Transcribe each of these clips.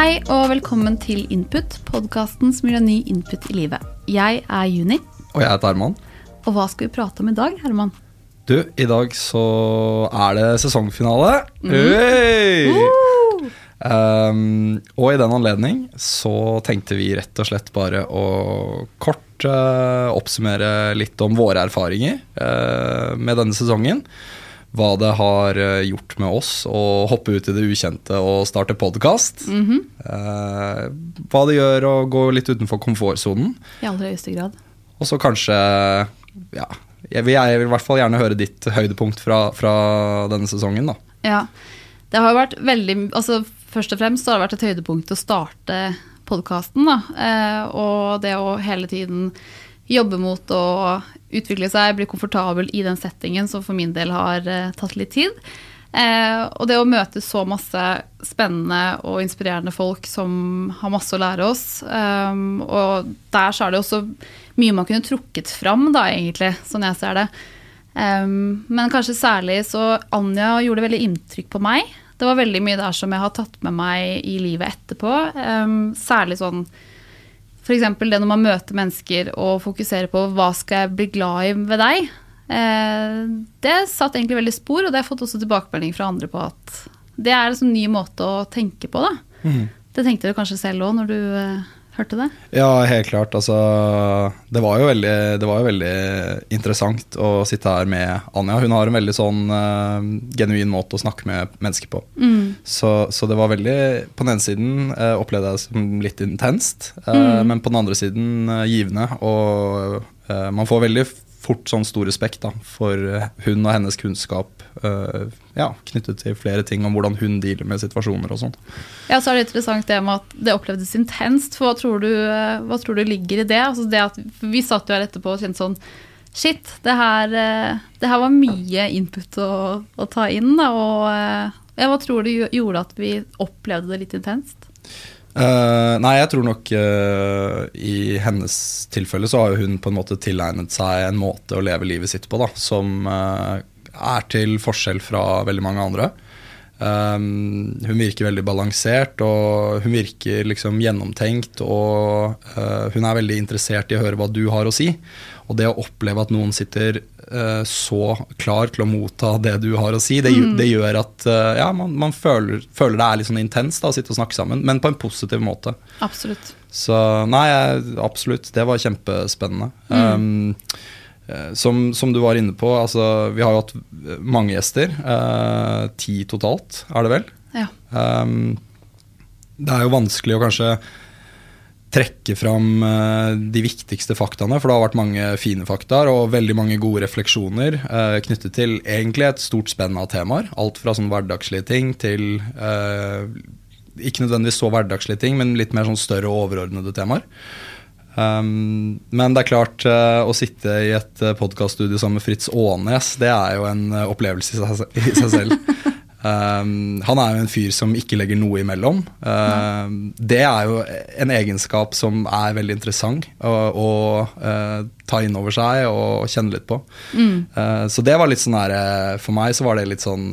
Hei og velkommen til Input, podkasten som gir deg ny input i livet. Jeg er Juni, Og jeg heter Herman. og hva skal vi prate om i dag, Herman? Du, i dag så er det sesongfinale. Hey! Um, og i den anledning så tenkte vi rett og slett bare å kort uh, oppsummere litt om våre erfaringer uh, med denne sesongen. Hva det har eh, gjort med oss å hoppe ut i det ukjente og starte podkast. hva det gjør å gå litt utenfor komfortsonen. I aller høyeste grad. Og så kanskje Ja, jeg vil, jeg vil i hvert fall gjerne høre ditt høydepunkt fra, fra denne sesongen, da. Ja. Det har jo vært veldig Altså, først og fremst så har det vært et høydepunkt å starte podkasten, da. Eh, og det å hele tiden jobbe mot å utvikle seg, bli komfortabel i den settingen som for min del har eh, tatt litt tid. Eh, og det å møte så masse spennende og inspirerende folk som har masse å lære oss. Um, og der så er det også mye man kunne trukket fram, da, egentlig, sånn jeg ser det. Um, men kanskje særlig så Anja gjorde veldig inntrykk på meg. Det var veldig mye der som jeg har tatt med meg i livet etterpå. Um, særlig sånn f.eks. det når man møter mennesker og fokuserer på hva skal jeg bli glad i ved deg. Eh, det satt egentlig veldig spor, og det har jeg fått også tilbakemelding fra andre på at det er en sånn ny måte å tenke på. da. Det tenkte du kanskje selv òg når du eh, hørte det? Ja, helt klart. Altså, det var jo veldig, det var jo veldig interessant å sitte her med Anja. Hun har en veldig sånn uh, genuin måte å snakke med mennesker på. Så, så det var veldig På den ene siden uh, opplevde jeg det som litt intenst, eh, men på den andre siden givende. Og man får veldig fort sånn stor respekt da, for eh, hun og hennes kunnskap uh, ja, knyttet til flere ting om hvordan hun dealer med situasjoner og sånn. Ja, så er det interessant det med at det opplevdes intenst. For hva tror du, eh, hva tror du ligger i det? Altså det at vi satt jo her etterpå og kjente sånn Shit, det her, det her var mye input å, å ta inn. Da, og ja, hva tror du gjorde at vi opplevde det litt intenst? Eh, nei, jeg tror nok uh, i hennes tilfelle så har hun på en måte tilegnet seg en måte å leve livet sitt på da, som uh, er til forskjell fra veldig mange andre. Um, hun virker veldig balansert, og hun virker liksom gjennomtenkt. Og uh, hun er veldig interessert i å høre hva du har å si. Og det å oppleve at noen sitter så klar til å motta det du har å si, det, gjør- det gjør at eh, ja, man, man føler, føler det er litt sånn intenst da, å sitte og snakke sammen, men på en positiv måte. Absolutt. Så nei, absolutt. Det var kjempespennende. Um, eh, som, som du var inne på, altså, vi har jo hatt mange gjester. Uh, ti totalt, er det vel? Ja. Um, det er jo vanskelig å kanskje trekke fram eh, de viktigste faktaene, for det har vært mange fine faktaer og veldig mange gode refleksjoner eh, knyttet til egentlig et stort spenn av temaer. Alt fra sånn hverdagslige ting til eh, ikke nødvendigvis så hverdagslige ting, men litt mer sånn større og overordnede temaer. Um, men det er klart, uh, å sitte i et uh, podkaststudio sammen med Fritz Aanes, det er jo en opplevelse i seg, i seg selv. Um, han er jo en fyr som ikke legger noe imellom. Um, det er jo en egenskap som er veldig interessant å, å uh, ta inn over seg og kjenne litt på. Eh, så det var litt sånn her, eh, For meg så var det litt sånn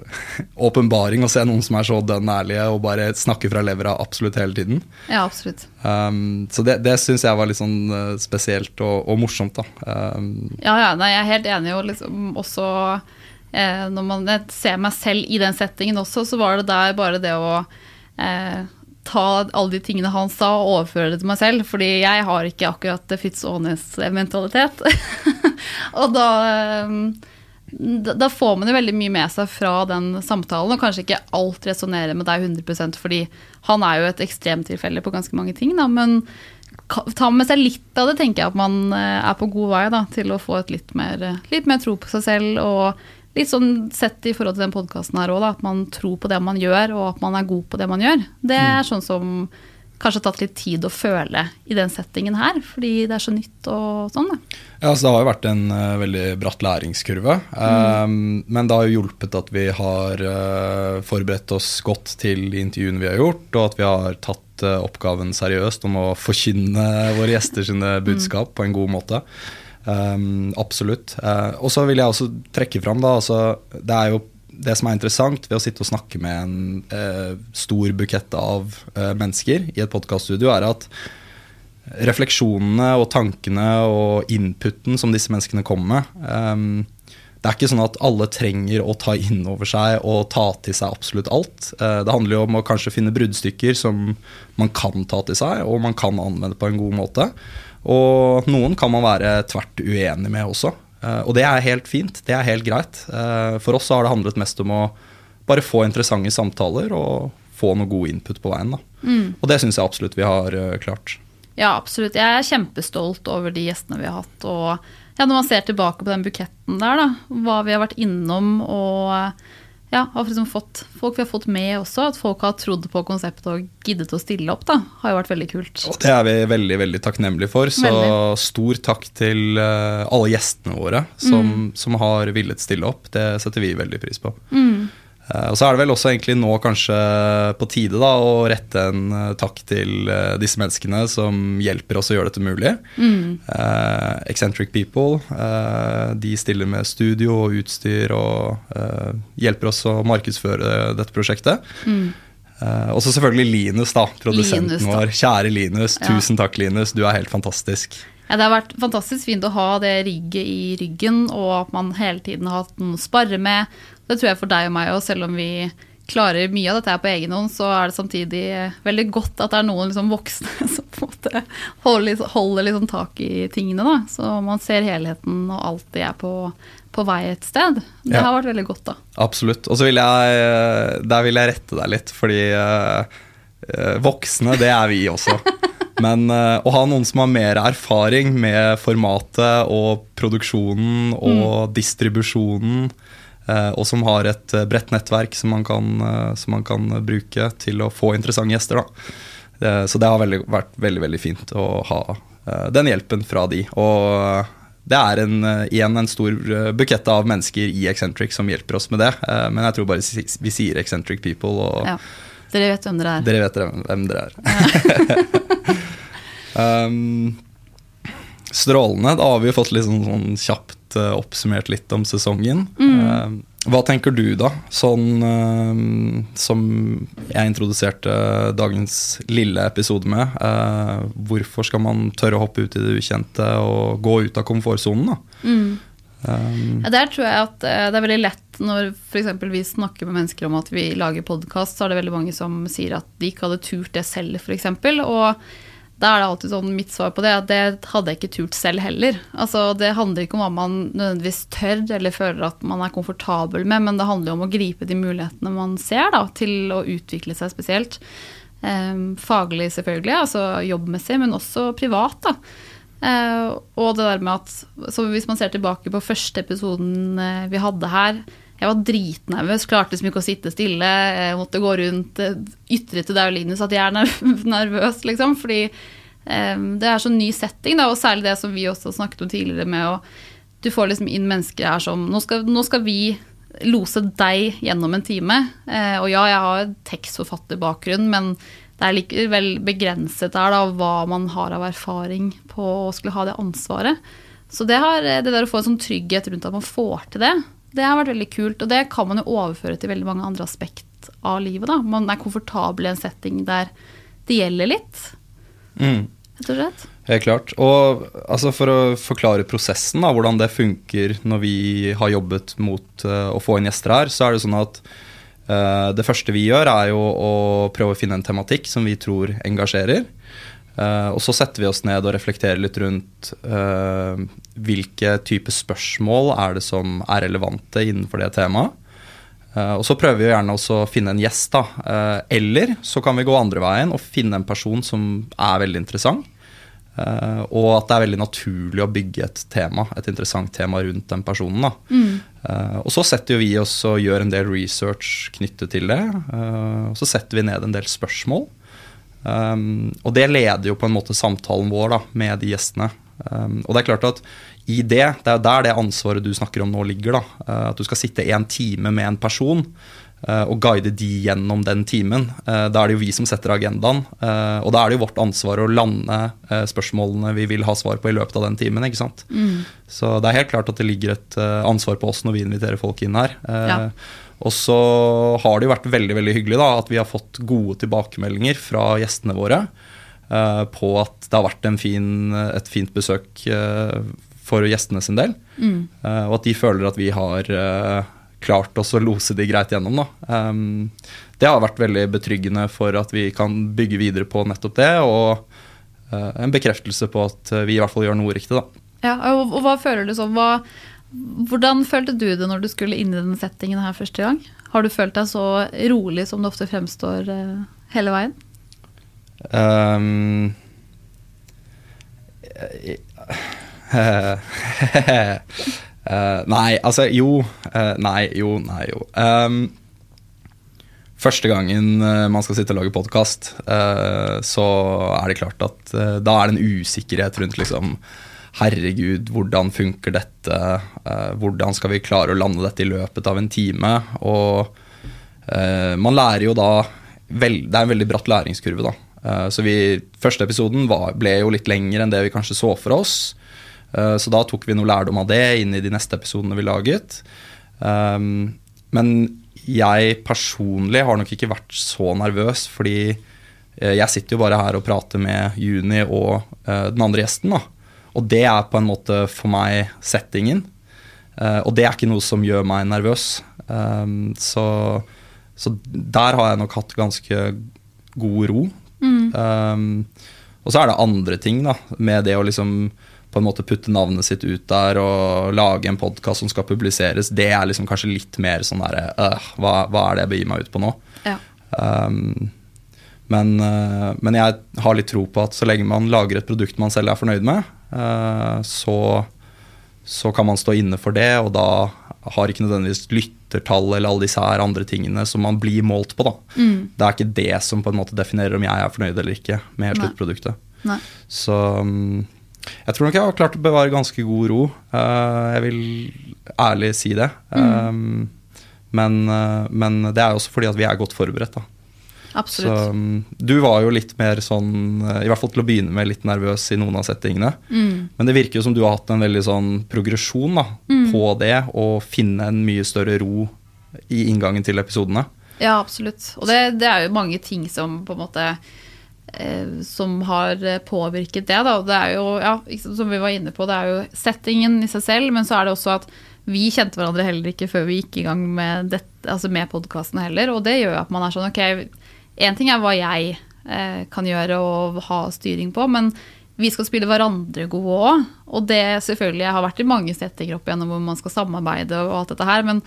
åpenbaring å se noen som er så dønn ærlige og bare snakker fra levra absolutt hele tiden. ja, absolutt. Um, så det, det syns jeg var litt sånn spesielt og, og morsomt, da. Um, Ja, ja, nei, jeg er helt enig. Og liksom også eh, når man ser meg selv i den settingen også, så var det der bare det å eh, ta alle de tingene han sa og overføre det til meg selv. Fordi jeg har ikke akkurat Fitz Aanes-mentalitet. og eh, da da får man jo veldig mye med seg fra den samtalen, og kanskje ikke alt resonnerer med deg 100% fordi han er jo et ekstremtilfelle på ganske mange ting, da, men ta med seg litt av det, tenker jeg at man eh, er på god vei da, til å få et litt mer, litt mer tro på seg selv. Og litt sånn sett i forhold til den podkasten her òg, at man tror på det man gjør, og at man er god på det man gjør. Det er mm. sånn som kanskje har tatt litt tid å føle i den settingen her, fordi det er så nytt og sånn. Da. Ja, altså Det har jo vært en uh, veldig bratt læringskurve. Mm. Um, men det har jo hjulpet at vi har uh, forberedt oss godt til de intervjuene vi har gjort, og at vi har tatt uh, oppgaven seriøst om å forkynne våre gjester sine budskap mm. på en god måte. Um, absolutt. og så vil jeg også trekke fram, da, altså, det er jo det som er interessant ved å sitte og snakke med en uh, stor bukett av uh, mennesker i et podkaststudio, er at refleksjonene og tankene og inputen som disse menneskene kommer med um, Det er ikke sånn at alle trenger å ta inn over seg og ta til seg absolutt alt. Det handler jo om å kanskje finne bruddstykker som man kan ta til seg, og man kan anvende på en god måte. Og noen kan man være tvert uenig med også. Eh, og det er helt fint, det er helt greit. Eh, for oss har det handlet mest om å bare få interessante samtaler og få noe god input på veien. Mm. Og det syns jeg absolutt vi har eh, klart. Ja, absolutt. Jeg er kjempestolt over de gjestene vi har hatt. Og ja, når man ser tilbake på den buketten der, da, hva vi har vært innom og ja, har liksom fått, folk vi har fått med også, at folk har trodd på konseptet og giddet å stille opp, da, har jo vært veldig kult. Og det er vi veldig veldig takknemlige for. Så veldig. stor takk til uh, alle gjestene våre som, mm. som, har villet stille opp. Det setter vi veldig pris på. Mm. Uh, og så er det vel også egentlig nå kanskje på tide da, å rette en uh, takk til uh, disse menneskene som hjelper oss å gjøre dette mulig. Mm. Eccentric People. de stiller med studio og utstyr og hjelper oss å markedsføre dette prosjektet. Mm. og så selvfølgelig Linus, da, produsenten Linus, da. vår. Kjære Linus. Ja. Tusen takk, Linus. Du er helt fantastisk. Ja, det har vært fantastisk fint å ha det rigget i ryggen, og at man hele tiden har hatt noen å spare med. Det tror jeg for deg og meg òg, selv om vi klarer mye av dette her på egen hånd, så er det samtidig veldig godt at det er noen liksom voksne som på en måte holder, holder liksom tak i tingene. Da. Så man ser helheten og alltid er på, på vei et sted. Det ja. har vært veldig godt, da. Absolutt. Og så vil jeg, der vil jeg rette deg litt, fordi uh, voksne, det er vi også. Men uh, å ha noen som har mer erfaring med formatet og produksjonen og mm. distribusjonen, uh, og som har et uh, bredt nettverk som man, kan, som man, kan, bruke til å få interessante gjester. Så det har veldig, vært veldig, veldig fint å ha den hjelpen fra de. Og det er en, igjen en stor bukett av mennesker i Eccentric som hjelper oss med det. Men jeg tror bare vi sier Eccentric People. og ja. Dere vet hvem dere er. Dere vet hvem dere er. um, strålende. Da har vi fått litt sånn, sånn kjapt uh, oppsummert litt om sesongen. Mm. Uh, hva tenker du, da, sånn uh, som jeg introduserte dagens lille episode med? Uh, hvorfor skal man tørre å hoppe ut i det ukjente og gå ut av komfortsonen? da? Mm. Um, ja, der tror jeg at uh, det er veldig lett når f.eks. vi snakker med mennesker om at vi lager podkast, så er det veldig mange som sier at de ikke hadde turt det selv, f.eks. Og da er det alltid sånn mitt svar på det, at det hadde jeg ikke turt selv heller. Altså, det handler ikke om hva man nødvendigvis tør eller føler at man er komfortabel med, men det handler jo om å gripe de mulighetene man ser da, til å utvikle seg spesielt. Um, faglig, selvfølgelig, altså jobbmessig, men også privat. da. Uh, og det der med at så Hvis man ser tilbake på første episoden uh, vi hadde her Jeg var dritnervøs, klarte liksom ikke å sitte stille. Jeg måtte gå rundt, uh, ytre til Daulinus at jeg er nervøs, liksom. Fordi um, det er sånn ny setting, da, og særlig det som vi også snakket om tidligere med å Du får liksom inn mennesker her som Nå skal, nå skal vi lose deg gjennom en time. og ja, jeg har tekstforfatterbakgrunn, men det er likevel begrenset der da, hva man har av erfaring på å skulle ha det ansvaret. Så det, har, det der å få en sånn trygghet rundt at man får til det, det har vært veldig kult. Og det kan man jo overføre til veldig mange andre aspekt av livet. da. Man er komfortabel i en setting der det gjelder litt. Mm. Rett og slett. Helt klart. Og altså, for å forklare prosessen, da, hvordan det funker når vi har jobbet mot uh, å få inn gjester her, så er det sånn at Eh, det første vi gjør, er jo å prøve å finne en tematikk som vi tror engasjerer. Uh, og så setter vi oss ned og reflekterer litt rundt uh, hvilke type spørsmål er det som er relevante innenfor det temaet. Og så prøver vi gjerne også å finne en gjest, da. eller så kan vi gå andre veien og finne en person som er veldig interessant. Eh, og at det er veldig naturlig å bygge et tema, et interessant tema rundt den personen. Eh, og så setter vi oss og gjør en del research knyttet til det. Uh, og så setter vi ned en del spørsmål. Um, og det leder jo på en måte samtalen vår da, med de gjestene. Um, og det er klart at i det, det er der det ansvaret du snakker om nå ligger. da, uh, At du skal sitte en time med en person uh, og guide de gjennom den timen. Uh, da er det jo vi som setter agendaen. uh, og da er det jo vårt ansvar å lande spørsmålene vi vil ha svar på i løpet av den timen. ikke sant? Så det er helt klart at det ligger et ansvar på oss når vi inviterer folk inn her. Ja. Og så har det jo vært veldig veldig hyggelig da, at vi har fått gode tilbakemeldinger fra gjestene våre eh, på at det har vært en fin, et fint besøk eh, for gjestene sin del. Mm. og at de føler at vi har eh, klart å lose de greit gjennom. Da. Um, det har vært veldig betryggende for at vi kan bygge videre på nettopp det, og uh, en bekreftelse på at eh, vi i hvert fall gjør noe riktig. da. Ja, og, og hva føler du sånn? Hva, hvordan følte du det når du skulle inn i den settingen her første gang? Har du følt deg så rolig som det ofte fremstår uh, hele veien? Um, eh, nei, altså jo. Uh, nei, jo, nei, jo. Um, første gangen eh, man skal sitte og lage podkast, så er det klart at da er det en usikkerhet rundt liksom Herregud, hvordan funker dette? Hvordan skal vi klare å lande dette i løpet av en time? Og man lærer jo da vel, Det er en veldig bratt læringskurve, da. Så vi, første episoden var, ble jo litt lengre enn det vi kanskje så for oss. Eh, så da tok vi noe lærdom av det inn i de neste episodene vi laget. Um, men jeg personlig har nok ikke vært så nervøs, fordi eh, jeg sitter jo bare her og prater med Juni og eh, den andre gjesten. da. Og det er på en måte for meg settingen. Eh, og det er ikke noe som gjør meg nervøs. Så, så der har jeg nok hatt ganske god ro. Um, og så er det andre ting da, med det å liksom på en måte putte navnet sitt ut der og lage en podkast som skal publiseres. Det er liksom kanskje litt mer sånn derre øh, hva, hva er det jeg begir meg ut på nå? Ja. Um, men, uh, men jeg har litt tro på at så lenge man lager et produkt man selv er fornøyd med, uh, så, så kan man stå inne for det, og da har ikke nødvendigvis lyttertall eller alle disse her andre tingene som man blir målt på. da. Det er ikke det som på en måte definerer om jeg er fornøyd eller ikke med Nei. sluttproduktet. Nei. Så um, jeg tror nok jeg har klart å bevare ganske god ro. Eh, jeg vil ærlig si det. Um, men, eh, men det er også fordi at vi er godt forberedt. da. Så Absolutt. um, du var jo litt mer sånn, eh, i hvert fall til å begynne med, litt nervøs i noen av settingene. Mm. Men det virker jo som du har hatt en veldig sånn progresjon da, på det, og finne en mye større ro i inngangen til episodene. Ja, absolutt. Og det, det er jo mange ting som på en måte Som har eh, påvirket det. Da. Det er jo, ja, som vi var inne på, det er jo settingen i seg selv, men så er det også at vi kjente hverandre heller ikke før vi gikk i gang med, dette, altså med podkasten heller. Og det gjør at man er sånn Ok, én ting er hva jeg eh, kan gjøre og ha styring på, men vi skal spille hverandre gode òg. Og det selvfølgelig, jeg har vært i mange settinger opp igjennom hvor man skal samarbeide og alt dette her, men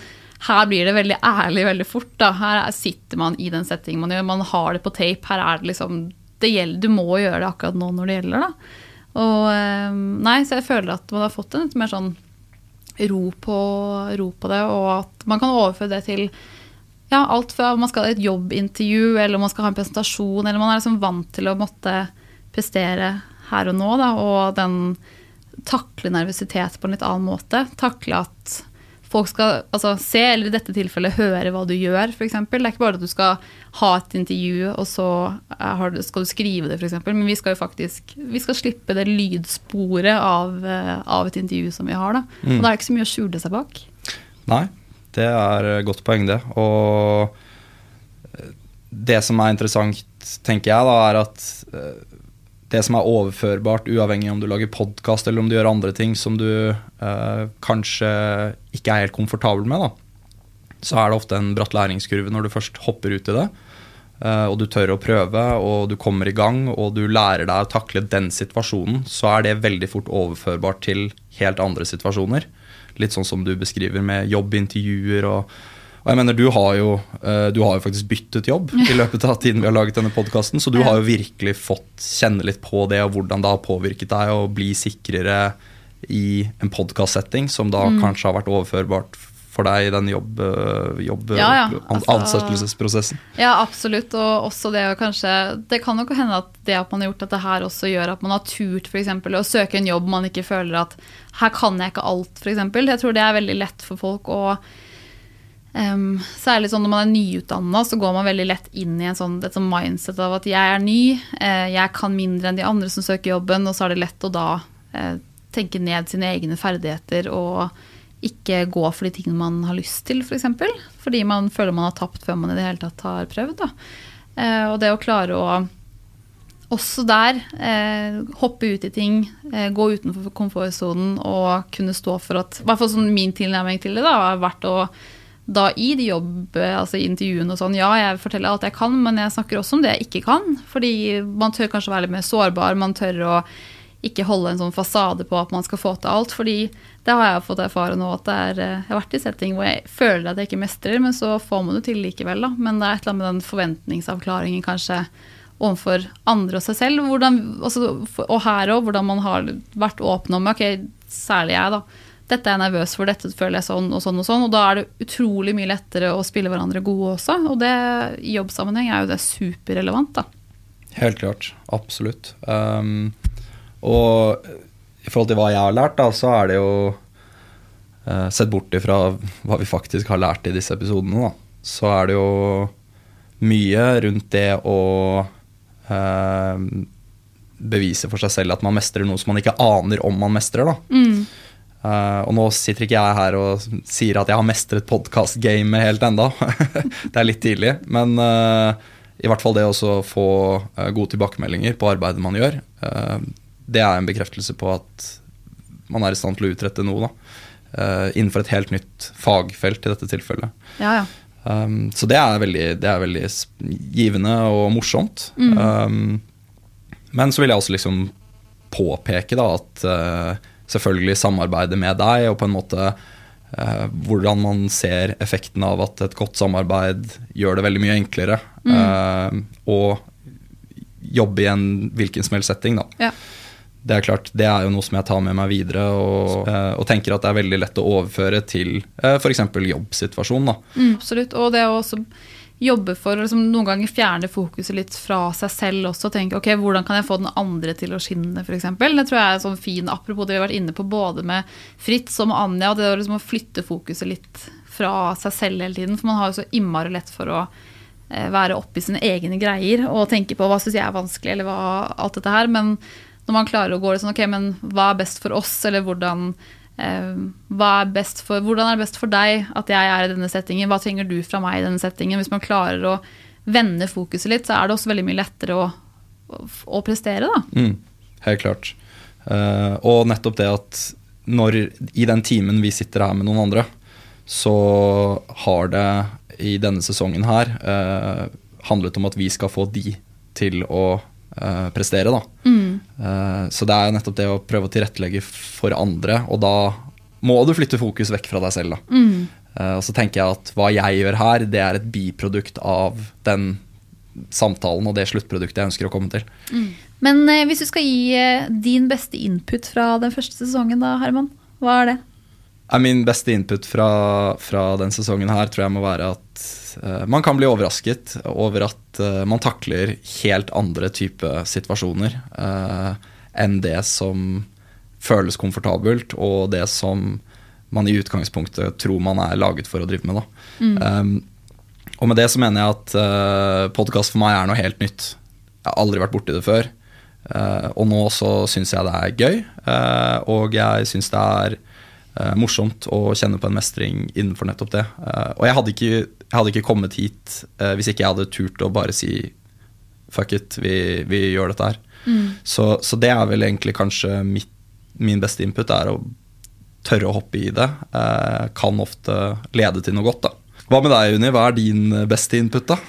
her blir det veldig ærlig veldig fort. Da. Her er- sitter man i den settingen man gjør, man har det på tape. Her er det liksom gjelder, Du må gjøre det akkurat nå når det gjelder, da. Og eh, nei, så jeg føler at man har fått en litt mer sånn ro på, ro på det, og at man kan overføre det til ja, alt fra man skal ha et jobbintervju, eller man skal ha en presentasjon, eller man er liksom vant til å måtte prestere her og nå, da, og den takle nervøsitet på en litt annen måte. Takle at folk skal altså, se, eller i dette tilfellet høre hva du gjør, f.eks. Det er ikke bare at du skal ha et intervju, og så har du- skal du skrive det, f.eks. Men vi skal jo faktisk vi skal slippe det lydsporet av, eh, av et intervju som vi har. Da. Og da er det ikke så mye å skjule seg bak. Nei, det er et godt poeng, det. Og eh, det som er interessant, tenker jeg, da, er at eh, det som er overførbart, uavhengig om du lager podkast eller om du gjør andre ting som du eh, kanskje ikke er helt komfortabel med, da, så er det ofte en bratt læringskurve når du først hopper ut i det. eh, og du tør å prøve, og du kommer i gang, og du lærer deg å takle den situasjonen, så er det veldig fort overførbart til helt andre situasjoner. Litt sånn som du beskriver med jobbintervjuer og Og jeg mener, du har, jo, eh, du har jo faktisk byttet jobb i løpet av tiden vi har laget denne podkasten, så du har jo virkelig fått kjenne litt på det, og hvordan det har påvirket deg å bli sikrere i en podkastsetting, som da Mm. kanskje har vært overførbart for deg i den jobb, eh, jobb Ja, ja, altså- ansettelsesprosessen. Ja, absolutt. Og også det å kanskje Det kan nok hende at det at man har gjort dette her, også gjør at man har turt for eksempel, å søke en jobb man ikke føler at her kan jeg ikke alt, f.eks. Jeg tror det er veldig lett for folk å em, Særlig sånn når man er nyutdanna, så går man veldig lett inn i en sånn, et sånn mindset av at jeg er ny, eh, jeg kan mindre enn de andre som søker jobben, og så er det lett å da eh, tenke ned sine egne ferdigheter og ikke gå for de tingene man har lyst til, f.eks. For eksempel, fordi man føler man har tapt før man i det hele tatt har prøvd. Eh, og det å klare å også der eh, hoppe ut i ting, eh, gå utenfor komfortsonen og kunne stå for at I hvert fall sånn min tilnærming til det har vært å da i de jobb, altså intervjuene og sånn, ja, jeg forteller alt jeg kan, men jeg snakker også om det jeg ikke kan. Fordi man tør kanskje være litt mer sårbar, man tør å ikke holde en sånn fasade på at man skal få til alt. fordi det har jeg fått erfare nå, at er, eh, jeg har vært i setting hvor jeg føler at jeg ikke mestrer, men så får man det til likevel. da. Men det er et eller annet med den forventningsavklaringen kanskje overfor andre og seg selv. Hvordan, altså, og her òg, hvordan man har vært åpen om ok, særlig jeg, da. Dette er jeg nervøs for, dette føler jeg sånn og sånn og sånn. Og da er det utrolig mye lettere å spille hverandre gode også. Og det i jobbsammenheng er jo det superrelevant, da. Helt klart. Absolutt. Um, og i forhold til hva jeg har lært, da, så er det jo uh, Sett bort ifra hva vi faktisk har lært i disse episodene, da, så er det jo mye rundt det å uh, bevise for seg selv at man mestrer noe som man ikke aner om man mestrer. da. Mm. Uh, og nå sitter ikke jeg her og sier at jeg har mestret podkast-gamet helt enda. det er litt tidlig. Men uh, i hvert fall det å få uh, gode tilbakemeldinger på arbeidet man gjør, det er en bekreftelse på at man er i stand til å utrette noe. innenfor et helt nytt fagfelt i dette tilfellet. Ja, ja. Um, så det er, veldig, det er veldig givende og morsomt. Mm. Um, men så vil jeg også liksom påpeke da at selvfølgelig samarbeide med deg, og på en måte eh, hvordan man ser effekten av at et godt samarbeid gjør det veldig mye enklere Mm. eh, jobbe i en hvilken som helst setting. Da. Ja. Det er klart, det er jo noe som jeg tar med meg videre, og, eh, og tenker at det er veldig lett å overføre til eh, f.eks. jobbsituasjonen. Mm, absolutt. Og det å også jobbe for å liksom, noen ganger fjerne fokuset litt fra seg selv også. Tenke ok, hvordan kan jeg få den andre til å skinne, f.eks. Det tror jeg er sånn fin, apropos det vi har vært inne på både med Fritz og med Anja. Det liksom å flytte fokuset litt fra seg selv hele tiden. For man har jo så innmari lett for å være være oppi sine egne greier og tenke på hva syns jeg er vanskelig, eller hva, alt dette her. Men når man klarer å gå litt sånn ok, men hva er best for oss, eller hvordan Eh, er best for, hvordan er det best for deg at jeg er i denne settingen? Hva trenger du fra meg i denne settingen? Hvis man klarer å vende fokuset litt, så er det også veldig mye lettere å, å, å prestere, da. Mm, helt klart. Uh, og nettopp det at når i den timen vi sitter her med noen andre, så har det i denne sesongen her uh, handlet om at vi skal få de til å uh, prestere, da. Mm. så det er jo nettopp det å prøve å tilrettelegge for andre, og da må du flytte fokus vekk fra deg selv, da. Mm. og så tenker jeg at hva jeg gjør her, det er et biprodukt av den samtalen og det sluttproduktet jeg ønsker å komme til. Men eh, hvis du skal gi eh, din beste input fra den første sesongen, da, Herman, hva er det? Er min beste input fra, fra den sesongen her tror jeg må være at uh, man kan bli overrasket over at uh, man takler helt andre type situasjoner uh, enn det som føles komfortabelt, og det som man i utgangspunktet tror man er laget for å drive med. Mm. Um, og med det så mener jeg at uh, podkast for meg er noe helt nytt. Jeg har aldri vært borti det før. og nå så syns jeg det er gøy, og jeg syns det er morsomt å kjenne på en mestring innenfor nettopp det. Uh, og jeg hadde, ikke, jeg hadde, ikke, kommet hit uh, hvis ikke jeg hadde turt å bare si fuck it, vi, vi gjør dette her. Mm. Så, så, det er vel egentlig kanskje mitt, min beste input, er å tørre å hoppe i det. kan ofte lede til noe godt, da. Hva med deg, Unni? Hva er din beste input, da?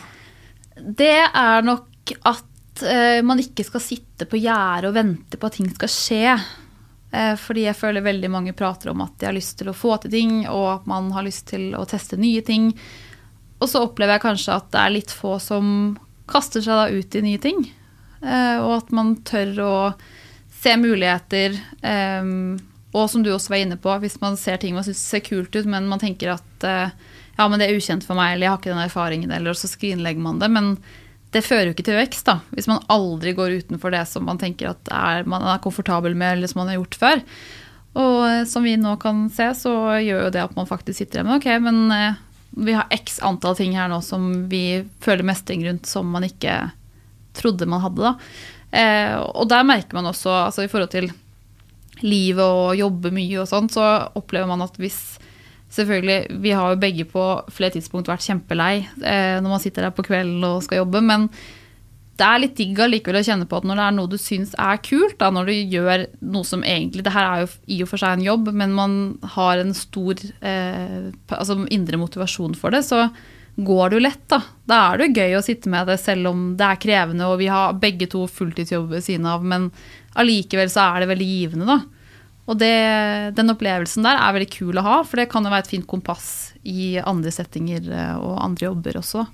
Det er nok at man ikke skal sitte på gjerdet og vente på at ting skal skje. Eh, fordi jeg føler veldig mange prater om at de har lyst til å få til ting, og at man har lyst til å teste nye ting. Og så opplever jeg kanskje at det er litt få som kaster seg da ut i nye ting. Eh, og at man tør å se muligheter. Eh, og som du også var inne på, hvis man ser ting man syns ser kult ut, men man tenker at ja, men det er ukjent for meg, eller jeg har ikke den erfaringen, eller så skrinlegger man det. Men det fører jo ikke til vekst, da. Hvis man aldri går utenfor det som man tenker at er, man er komfortabel med, eller som man har gjort før. Og eh, som vi nå kan se, så gjør jo det at man faktisk sitter igjen med ok, men eh, vi har x antall ting her nå som vi føler mestring rundt, som man ikke trodde man hadde, da. Eh, og der merker man også, altså i forhold til livet og jobbe mye og sånn, så opplever man at hvis Selvfølgelig, Vi har jo begge på flere tidspunkt vært kjempelei eh, når man sitter der på kvelden og skal jobbe, men det er litt digg allikevel å kjenne på at når det er noe du syns er kult, da, når du gjør noe som egentlig Det her er jo i og for seg en jobb, men man har en stor eh, altså indre motivasjon for det, så går det jo lett, da. Da er det jo gøy å sitte med det selv om det er krevende, og vi har begge to fulltidsjobb ved siden av, men allikevel så er det veldig givende, da. Og det, den opplevelsen der er veldig kul å ha, for det kan jo være et fint kompass i andre settinger eh, og andre jobber også.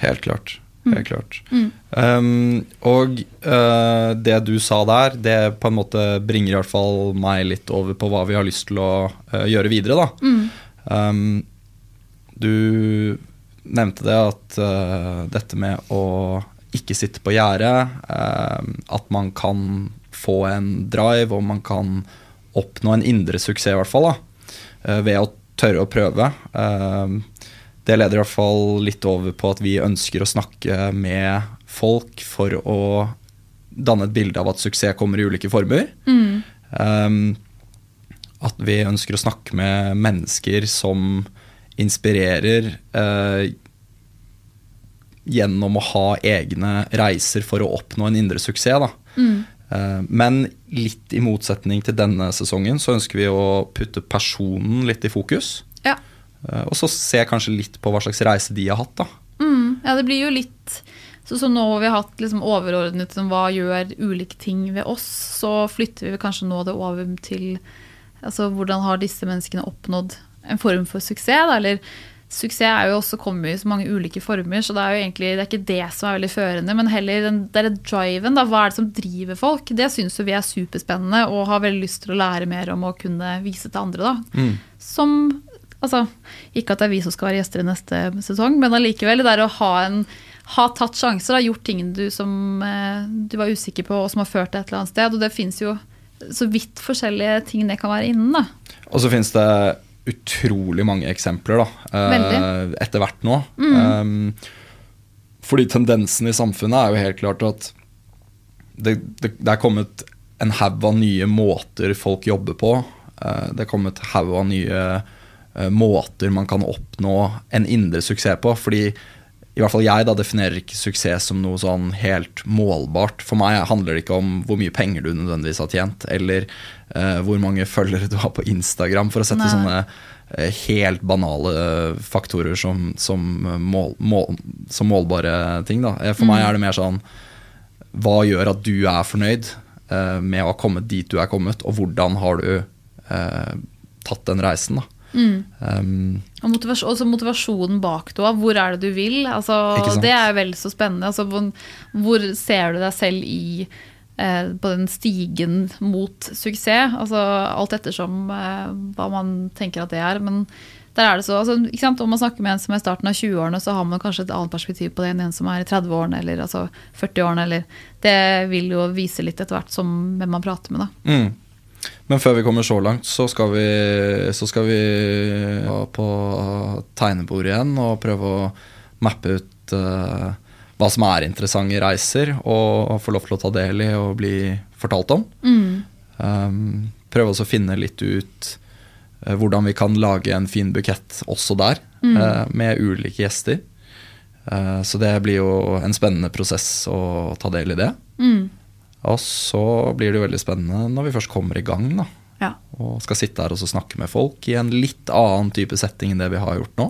Helt klart. Mm. Helt klart. Mm. Um, og uh, det du sa der, det på en måte bringer i hvert fall meg litt over på hva vi har lyst til å uh, gjøre videre, da. Mm. Um, du nevnte det at uh, dette med å ikke sitte på gjerdet, at man kan få en drive, og man kan oppnå en indre suksess, i hvert fall, da, eh, ved å tørre å prøve. Eh, det leder i hvert fall litt over på at vi ønsker å snakke med folk for å danne et bilde av at suksess kommer i ulike former. Mm. Um, at vi ønsker å snakke med mennesker som inspirerer gjennom å ha egne reiser for å oppnå en indre suksess. Da. Mm. Eh, men litt i motsetning til denne sesongen så ønsker vi å putte personen litt i fokus. Ja. Eh, og så se kanskje litt på hva slags reise de har hatt. da. Mm, ja, det blir jo litt så, så nå vi har hatt liksom overordnet som hva gjør ulike ting ved oss, så flytter vi kanskje nå det over til altså, hvordan har disse menneskene oppnådd en form for suksess? Da, eller Suksess er jo også kommet i så mange ulike former, så det er jo egentlig det er ikke det som er veldig førende, men heller den der driven. Da, hva er det som driver folk? Det syns vi er superspennende og har veldig lyst til å lære mer om å kunne vise til andre. Da. Mm. Som altså, Ikke at det er vi som skal være gjester i neste sesong, men allikevel. Det der å ha, en, ha tatt sjanser, ha gjort ting du som eh, du var usikker på, og som har ført til et eller annet sted. Og det fins jo så vidt forskjellige ting det kan være innen. da. Og så finnes det utrolig mange eksempler da, eh, etter hvert nå. Mm. Um, fordi tendensen i samfunnet er jo helt klart at det, det, det er kommet en haug av nye måter folk jobber på. Uh, det er kommet haug av nye uh, måter man kan oppnå en indre suksess på. Fordi i hvert fall jeg da definerer ikke suksess som noe sånn helt målbart. For meg handler det ikke om hvor mye penger du nødvendigvis har tjent, eller uh, hvor mange følgere du har på Instagram, for å sette Nei. sånne uh, helt banale faktorer som, som, mål, mål, som målbare ting. Da. For mm. meg er det mer sånn Hva gjør at du er fornøyd med å ha kommet dit du er kommet, og hvordan har du tatt den reisen? da Mm. Um, og motivasjon, også motivasjonen bak det òg. Hvor er det du vil? Altså, det er vel så spennende. Altså, hvor, hvor, ser du deg selv i eh, på den stigen mot suksess? Altså, alt ettersom eh, hva man tenker at det er. Men der er det så, altså, Om man snakker med en som er i starten av 20-årene, så har man kanskje et annet perspektiv på det enn en som er i 30-årene eller altså 40-årene. Det vil jo vise litt etter hvert som hvem man prater med. da. Mm. Men før vi kommer så langt, så skal vi, så skal vi på tegnebordet igjen og prøve å mappe ut uh, hva som er interessante reiser, og få lov til å ta del i og bli fortalt om. Mm. Um, prøve også å finne litt ut uh, hvordan vi kan lage en fin bukett også der, mm. uh, med ulike gjester. så det blir jo en spennende prosess å ta del i det. Mm. Og så blir det jo veldig spennende når vi først kommer i gang. da. Ja. Og skal sitte her og snakke med folk i en litt annen type setting enn det vi har gjort nå.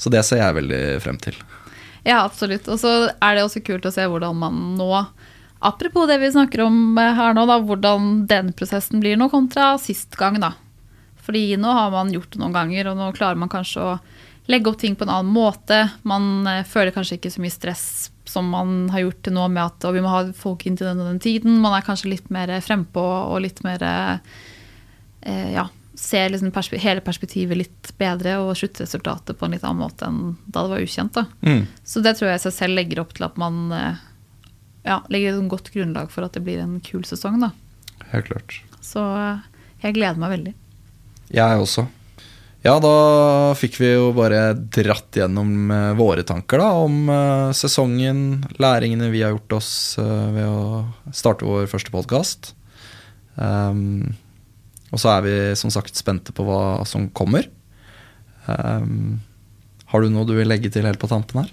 Så det ser jeg veldig frem til. Ja, absolutt. Og så er det også kult å se hvordan man nå Apropos det vi snakker om her nå, da, hvordan den prosessen blir nå kontra sist gang, da. Fordi nå har man gjort det noen ganger, og nå klarer man kanskje å legge opp ting på en annen måte. Man eh, føler kanskje ikke så mye stress som man har gjort til nå med at vi må ha folk inn til den og den tiden. Man er kanskje litt mer frempå og litt mer eh, ja, ser liksom perspe hele perspektivet litt bedre og sluttresultatet på en litt annen måte enn da det var ukjent. Da. Mm. Så det tror jeg seg selv legger opp til at man eh, ja, legger et godt grunnlag for at det blir en kul sesong. Da. Helt klart. Så eh, jeg gleder meg veldig. Jeg også. Ja, da fikk vi jo bare dratt gjennom eh, våre tanker da, om uh, sesongen, læringene vi har gjort oss uh, ved å starte vår første podkast. Um, og så er vi som sagt spente på hva som kommer. Um, har du noe du vil legge til helt på tampen her?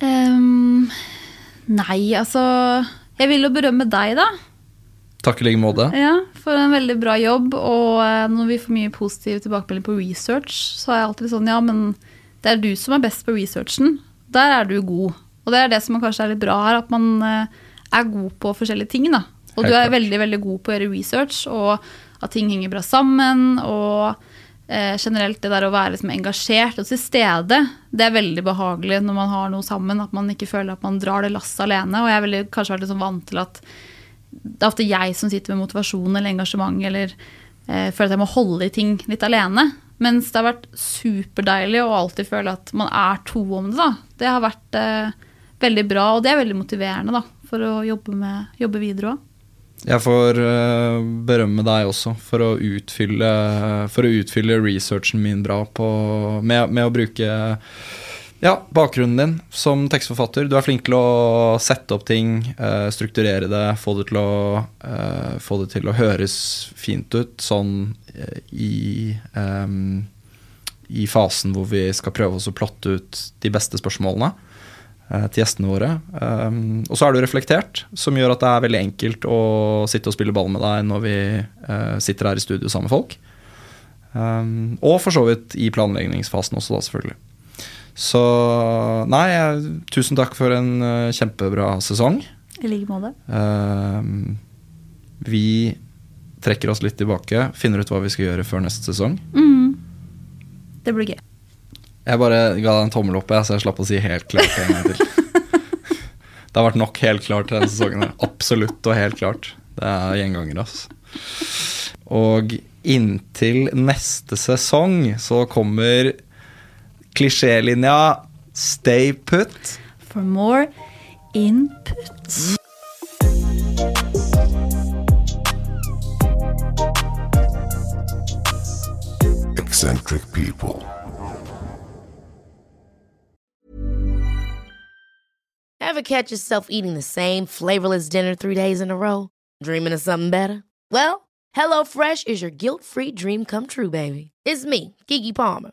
Um, nei, altså Jeg vil jo berømme deg, da. Takk i like måte. Ja, For en veldig bra jobb. Og eh, når vi får mye positiv tilbakemelding på research, så er jeg alltid sånn Ja, men det er du som er best på researchen. Der er du god. Og det er det som kanskje er litt bra her, at man eh, er god på forskjellige ting. da. Og Helt du er klart. veldig veldig god på å gjøre research, og at ting henger bra sammen. Og eh, generelt det der å være liksom engasjert og til stede, det er veldig behagelig når man har noe sammen. At man ikke føler at man drar det lasset alene. Og jeg har kanskje vært sånn vant til at det er ofte jeg som sitter med motivasjon eller engasjement eller eh, føler at jeg må holde i ting litt alene. Mens det har vært superdeilig å alltid føle at man er to om det. da. Det har vært eh, veldig bra, og det er veldig motiverende da, for å jobbe, med, jobbe videre òg. Jeg får eh, berømme deg også for å utfylle, for å utfylle researchen min bra på, med, med å bruke ja, bakgrunnen din som tekstforfatter. Du er flink til å sette opp ting, eh, strukturere det, få det, til å, eh, få det til å høres fint ut sånn eh, i um, i fasen hvor vi skal prøve oss å plotte ut de beste spørsmålene til gjestene våre. Um, og så er du reflektert, som gjør at det er veldig enkelt å sitte og spille ball med deg når vi uh, sitter her i studio sammen med folk. Um, og for så vidt i planleggingsfasen også, da, selvfølgelig. Så nei, tusen takk for en uh, kjempebra sesong. I like måte. Uh, vi trekker oss litt tilbake, finner ut hva vi skal gjøre før neste sesong. Mm. Det blir gøy. Jeg bare ga deg en tommel opp, jeg, så jeg slapp å si helt klart en gang til. Det har vært nok helt klart denne sesongen. her. Absolutt og helt klart. Det er gjenganger, altså. Og inntil neste sesong så kommer klisjélinja Stay put. For more input. Eccentric people. Ever catch yourself eating the same flavorless dinner three days in a row? Dreaming of something better? Well, HelloFresh is your guilt free dream come true, baby. It's me, Kiki Palmer.